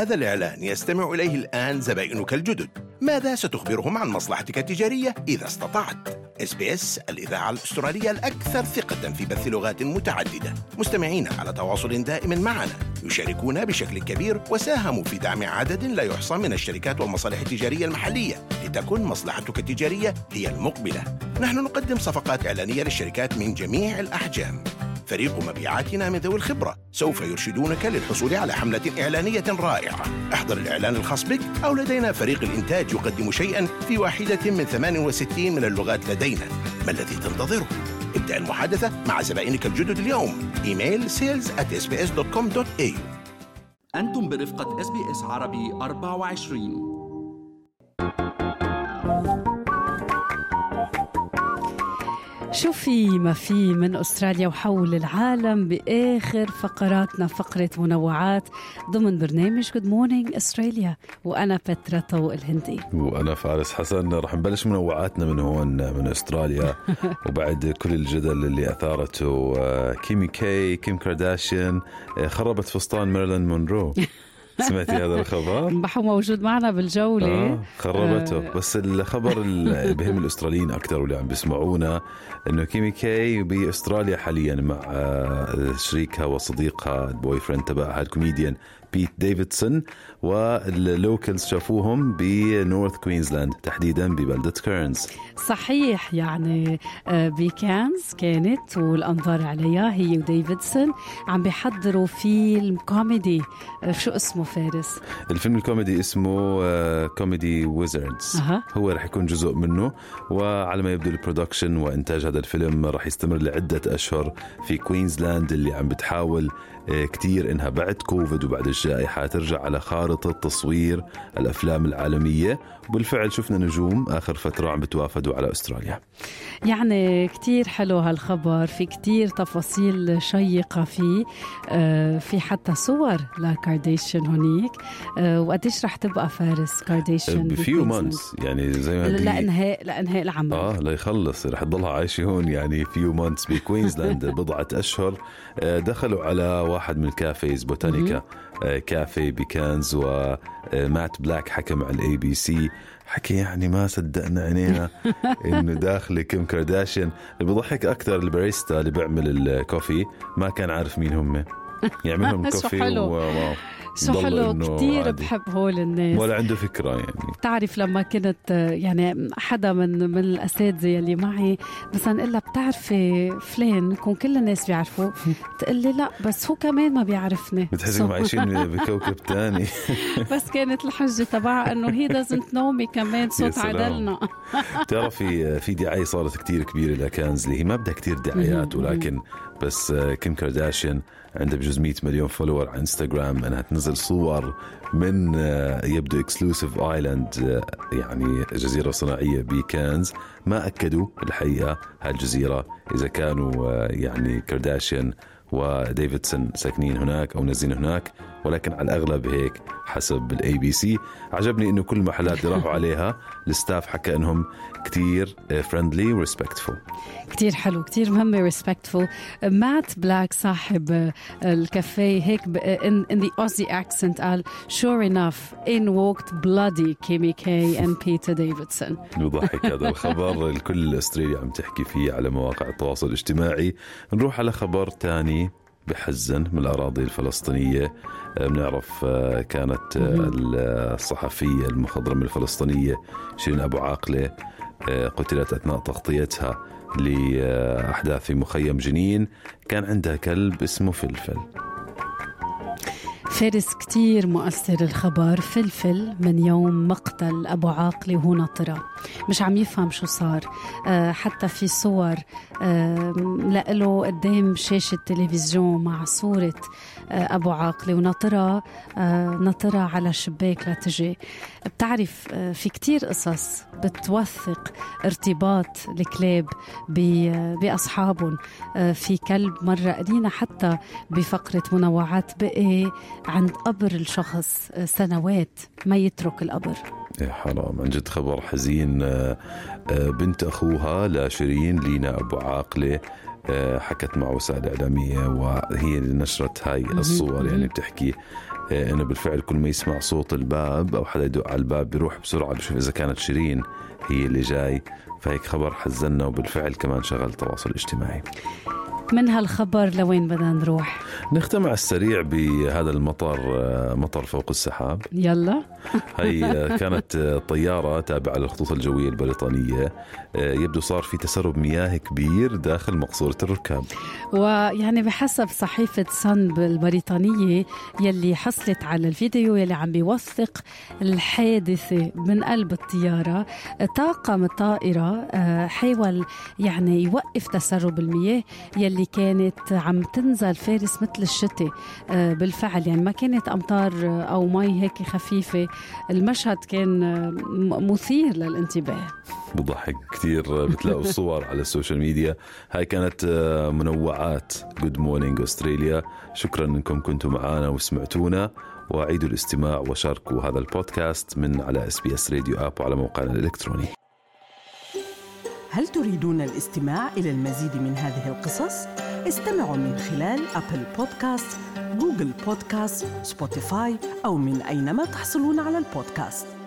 هذا الإعلان يستمع إليه الآن زبائنك الجدد. ماذا ستخبرهم عن مصلحتك التجارية إذا استطعت؟ إس بي إس الإذاعة الأسترالية الأكثر ثقة في بث لغات متعددة. مستمعين على تواصل دائم معنا. يشاركون بشكل كبير وساهموا في دعم عدد لا يحصى من الشركات والمصالح التجارية المحلية لتكن مصلحتك التجارية هي المقبلة. نحن نقدم صفقات إعلانية للشركات من جميع الأحجام. فريق مبيعاتنا من ذوي الخبرة. سوف يرشدونك للحصول على حملة إعلانية رائعة. احضر الإعلان الخاص بك أو لدينا فريق الإنتاج يقدم شيئا في واحدة من 68 من اللغات لدينا. ما الذي تنتظره؟ ابدأ المحادثة مع زبائنك الجدد اليوم. إيميل sales at sbs.com.au أنتم برفقة اس عربي 24 شو في ما في من أستراليا وحول العالم بآخر فقراتنا فقرة منوعات ضمن برنامج Good Morning Australia وأنا بترا طوق الهندي. وأنا فارس حسن. رح نبلش منوعاتنا من هون من أستراليا. وبعد كل الجدل اللي أثارته آه، كيمي كي كيم كارداشيان آه، خربت فستان ميرلين مونرو. سمعتي هذا الخبر؟ بحو موجود معنا بالجولة. آه خربته آه. بس الخبر اللي بهم الأستراليين أكثر واللي عم بيسمعونا إنه كيمي كي بأستراليا حاليا مع آه شريكها وصديقها ال boyfriend تبعها الكوميديان بيت ديفيدسون وال locals شافوهم ب north كوينزلاند تحديدا ببلدة كيرنز صحيح يعني آه، بكانز كانت والأنظار عليها هي وديفيدسون عم بيحضروا فيلم كوميدي آه، شو اسمه فارس؟ الفيلم الكوميدي اسمه Comedy Wizards أها. هو رح يكون جزء منه وعلى ما يبدو ال production وإنتاج هذا الفيلم رح يستمر لعدة أشهر في كوينزلاند اللي عم بتحاول آه، كتير إنها بعد كوفيد وبعد الجائحة ترجع على خارطة تصوير الأفلام العالمية. وبالفعل شفنا نجوم آخر فترة عم بتوافدوا على أستراليا. يعني كتير حلو هالخبر في كتير تفاصيل شيقة فيه آه، في حتى صور لكارديشن هونيك. آه، وقديش رح تبقى فارس كارديشن ب few؟ months يعني زي ما لانهاء لأنهاء العمل آه ليخلص رح تضلها عايشة هون يعني few months بكوينزلاند بضعة أشهر. آه، دخلوا على واحد من ال cafes بوتانيكا. كافي بكانز ومات بلاك حكى مع ال ABC حكي يعني ما صدقنا عينينا إنه داخله كيم كارداشيان. اللي بضحك أكثر الباريستا اللي بيعمل ال coffee. ما كان عارف مين هم. يعملهم coffee حلو. شو حلو عادي. بحب هول الناس. ولا عنده فكرة يعني. بتعرف لما كنت آه، يعني حدا من من الاساتذه يلي معي مثلا الا بتعرفي فلان؟ يكون كل الناس بيعرفوه. تقول لي لا بس هو كمان ما بيعرفني. بتحس إنهم عايشين بكوكب تاني. بس كانت الحجة تبعها إنه هي doesn't know me كمان صوت. عدلنا. بتعرفي في دعاية صارت كتير كبيرة لكانز اللي هي ما بدها كتير دعايات ولكن بس كيم كارداشيان عندها بجوز 100 مليون follower على انستغرام إنها تنزل صور من آه، يبدو exclusive island يعني جزيرة صناعية بكانز ما أكدوا الحقيقة هالجزيرة إذا كانوا آه، يعني كارداشيان وديفيدسون ساكنين هناك أو نازلين هناك. ولكن على الاغلب هيك حسب ال ABC عجبني إنه كل المحلات اللي راحوا عليها. ال staff حكى إنهم كتير friendly و respectful كتير حلو كتير مهمة respectful مات بلاك صاحب آه، الكافيه هيك in the Aussie accent قال sure enough in walked bloody Kimmy K and Peter Davidson. بضحك هذا الخبر. الكل الأسترالي عم تحكي فيه على مواقع التواصل الاجتماعي. نروح على خبر تاني. بحزن من الأراضي الفلسطينية. آه، بنعرف آه، كانت آه، الصحفية المخضرمة الفلسطينية شيرين أبو عاقلة قتلت أثناء تغطيتها لأحداث في مخيم جنين. كان عندها كلب اسمه فلفل. فارس كتير مؤثر الخبر فلفل من يوم مقتل أبو عاقلة وهو ناطرة. مش عم يفهم شو صار. آه، حتى في صور آه، لقله قدام شاشة تلفزيون مع صورة آه، أبو عاقلة وناطرة آه، ناطرة على شباك لتجي بتعرف آه، في كتير قصص بتوثق ارتباط الكلاب ب- بأصحابهم. آه، في كلب مرة قرينا حتى بفقرة منوعات بقي عند قبر الشخص آه، سنوات ما يترك القبر. يا حرام عن جد خبر حزين. آه، آه، بنت أخوها لشيرين لينا أبو عاقلة آه، حكت مع وسائل إعلامية وهي اللي نشرت هاي الصور يعني بتحكي. إنه بالفعل كل ما يسمع صوت الباب أو حدا يدق على الباب بيروح بسرعة بشوف إذا كانت شيرين هي اللي جاي. فهيك خبر حزنا وبالفعل كمان شغل تواصل اجتماعي. من هالخبر لوين بدنا نروح؟ نختم على السريع بهذا المطر مطر فوق السحاب. يلا. هي كانت طيارة تابعة للخطوط الجوية البريطانية. يبدو صار في تسرب مياه كبير داخل مقصورة الركاب. ويعني بحسب صحيفة سن البريطانية يلي حصلت على الفيديو يلي عم بيوثق الحادثة من قلب الطيارة طاقم الطائرة حاول يعني يوقف تسرب المياه يلي كانت عم تنزل فارس مثل الشتاء آه، بالفعل. يعني ما كانت أمطار آه، أو مي هيك خفيفة المشهد كان آه، مثير للانتباه. بضحك كثير بتلاقوا الصور على ال social media. هاي كانت منوعات Good Morning Australia شكرا إنكم كنتوا معنا وسمعتونا. وأعيدوا الاستماع وشاركوا هذا البودكاست من على SBS Radio app وعلى موقعنا الإلكتروني. هل تريدون الاستماع إلى المزيد من هذه القصص؟ استمعوا من خلال أبل بودكاست، جوجل بودكاست، سبوتيفاي أو من أينما تحصلون على البودكاست.